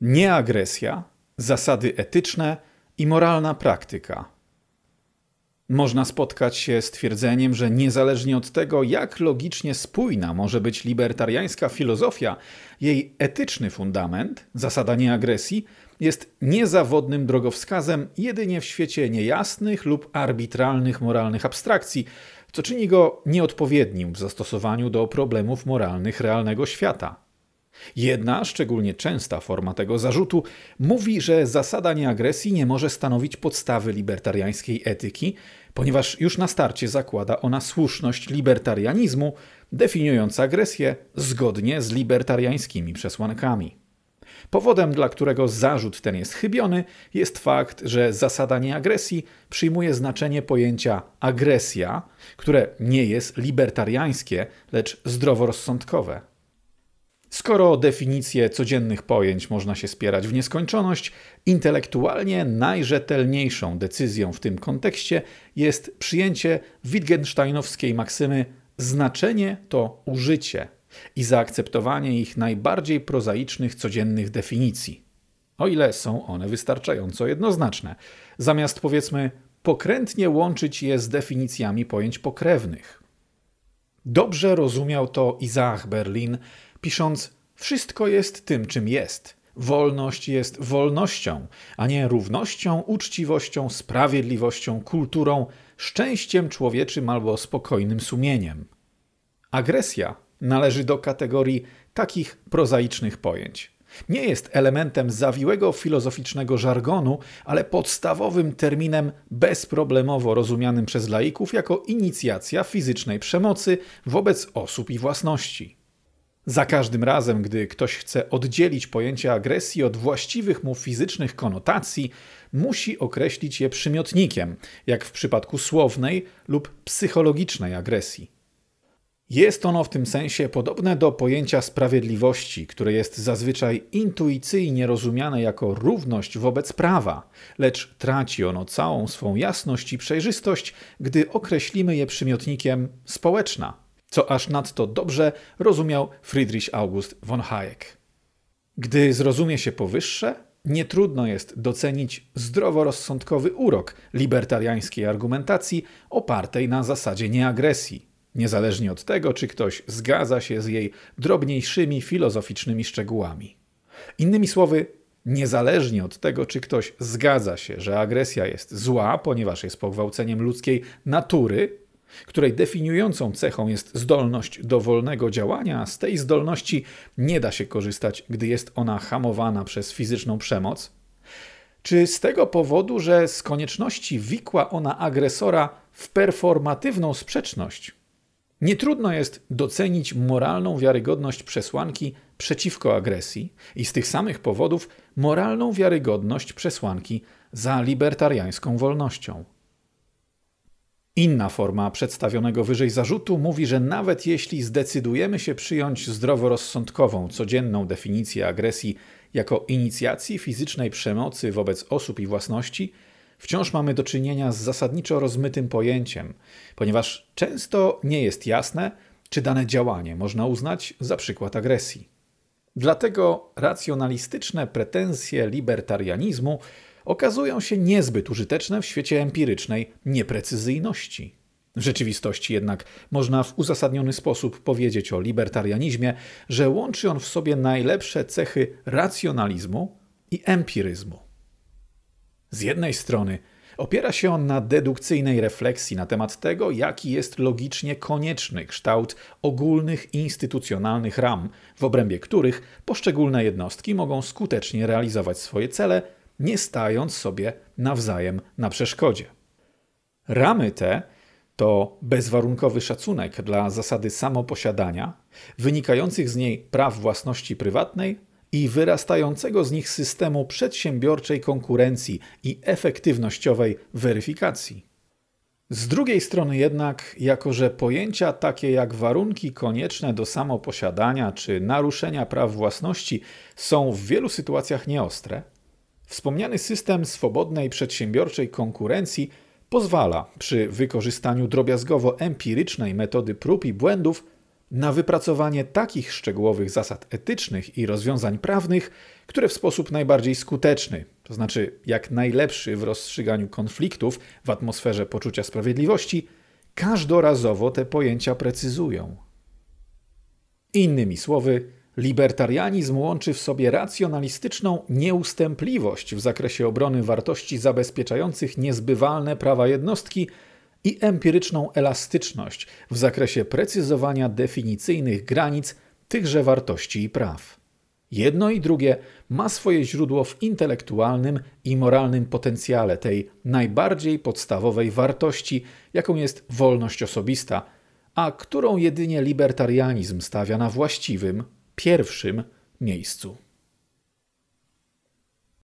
Nieagresja, zasady etyczne i moralna praktyka. Można spotkać się z twierdzeniem, że niezależnie od tego, jak logicznie spójna może być libertariańska filozofia, jej etyczny fundament, zasada nieagresji, jest niezawodnym drogowskazem jedynie w świecie niejasnych lub arbitralnych moralnych abstrakcji, co czyni go nieodpowiednim w zastosowaniu do problemów moralnych realnego świata. Jedna, szczególnie częsta forma tego zarzutu mówi, że zasada nieagresji nie może stanowić podstawy libertariańskiej etyki, ponieważ już na starcie zakłada ona słuszność libertarianizmu, definiując agresję zgodnie z libertariańskimi przesłankami. Powodem, dla którego zarzut ten jest chybiony, jest fakt, że zasada nieagresji przyjmuje znaczenie pojęcia agresja, które nie jest libertariańskie, lecz zdroworozsądkowe. Skoro definicje codziennych pojęć można się spierać w nieskończoność, intelektualnie najrzetelniejszą decyzją w tym kontekście jest przyjęcie Wittgensteinowskiej maksymy znaczenie to użycie i zaakceptowanie ich najbardziej prozaicznych codziennych definicji, o ile są one wystarczająco jednoznaczne, zamiast powiedzmy pokrętnie łączyć je z definicjami pojęć pokrewnych. Dobrze rozumiał to Isaac Berlin, pisząc: Wszystko jest tym, czym jest. Wolność jest wolnością, a nie równością, uczciwością, sprawiedliwością, kulturą, szczęściem człowieczym albo spokojnym sumieniem. Agresja należy do kategorii takich prozaicznych pojęć. Nie jest elementem zawiłego filozoficznego żargonu, ale podstawowym terminem bezproblemowo rozumianym przez laików jako inicjacja fizycznej przemocy wobec osób i własności. Za każdym razem, gdy ktoś chce oddzielić pojęcie agresji od właściwych mu fizycznych konotacji, musi określić je przymiotnikiem, jak w przypadku słownej lub psychologicznej agresji. Jest ono w tym sensie podobne do pojęcia sprawiedliwości, które jest zazwyczaj intuicyjnie rozumiane jako równość wobec prawa, lecz traci ono całą swą jasność i przejrzystość, gdy określimy je przymiotnikiem społeczna, co aż nadto dobrze rozumiał Friedrich August von Hayek. Gdy zrozumie się powyższe, nie trudno jest docenić zdroworozsądkowy urok libertariańskiej argumentacji opartej na zasadzie nieagresji niezależnie od tego, czy ktoś zgadza się z jej drobniejszymi filozoficznymi szczegółami. Innymi słowy, niezależnie od tego, czy ktoś zgadza się, że agresja jest zła, ponieważ jest pogwałceniem ludzkiej natury, której definiującą cechą jest zdolność do wolnego działania, z tej zdolności nie da się korzystać, gdy jest ona hamowana przez fizyczną przemoc, czy z tego powodu, że z konieczności wikła ona agresora w performatywną sprzeczność, nie trudno jest docenić moralną wiarygodność przesłanki przeciwko agresji i z tych samych powodów moralną wiarygodność przesłanki za libertariańską wolnością. Inna forma przedstawionego wyżej zarzutu mówi, że nawet jeśli zdecydujemy się przyjąć zdroworozsądkową, codzienną definicję agresji jako inicjacji fizycznej przemocy wobec osób i własności, wciąż mamy do czynienia z zasadniczo rozmytym pojęciem, ponieważ często nie jest jasne, czy dane działanie można uznać za przykład agresji. Dlatego racjonalistyczne pretensje libertarianizmu okazują się niezbyt użyteczne w świecie empirycznej nieprecyzyjności. W rzeczywistości jednak można w uzasadniony sposób powiedzieć o libertarianizmie, że łączy on w sobie najlepsze cechy racjonalizmu i empiryzmu. Z jednej strony opiera się on na dedukcyjnej refleksji na temat tego, jaki jest logicznie konieczny kształt ogólnych instytucjonalnych ram, w obrębie których poszczególne jednostki mogą skutecznie realizować swoje cele, nie stając sobie nawzajem na przeszkodzie. Ramy te to bezwarunkowy szacunek dla zasady samoposiadania, wynikających z niej praw własności prywatnej i wyrastającego z nich systemu przedsiębiorczej konkurencji i efektywnościowej weryfikacji. Z drugiej strony jednak, jako że pojęcia takie jak warunki konieczne do samoposiadania czy naruszenia praw własności są w wielu sytuacjach nieostre, wspomniany system swobodnej przedsiębiorczej konkurencji pozwala przy wykorzystaniu drobiazgowo empirycznej metody prób i błędów na wypracowanie takich szczegółowych zasad etycznych i rozwiązań prawnych, które w sposób najbardziej skuteczny, to znaczy jak najlepszy w rozstrzyganiu konfliktów w atmosferze poczucia sprawiedliwości, każdorazowo te pojęcia precyzują. Innymi słowy, libertarianizm łączy w sobie racjonalistyczną nieustępliwość w zakresie obrony wartości zabezpieczających niezbywalne prawa jednostki i empiryczną elastyczność w zakresie precyzowania definicyjnych granic tychże wartości i praw. Jedno i drugie ma swoje źródło w intelektualnym i moralnym potencjale tej najbardziej podstawowej wartości, jaką jest wolność osobista, a którą jedynie libertarianizm stawia na właściwym, pierwszym miejscu.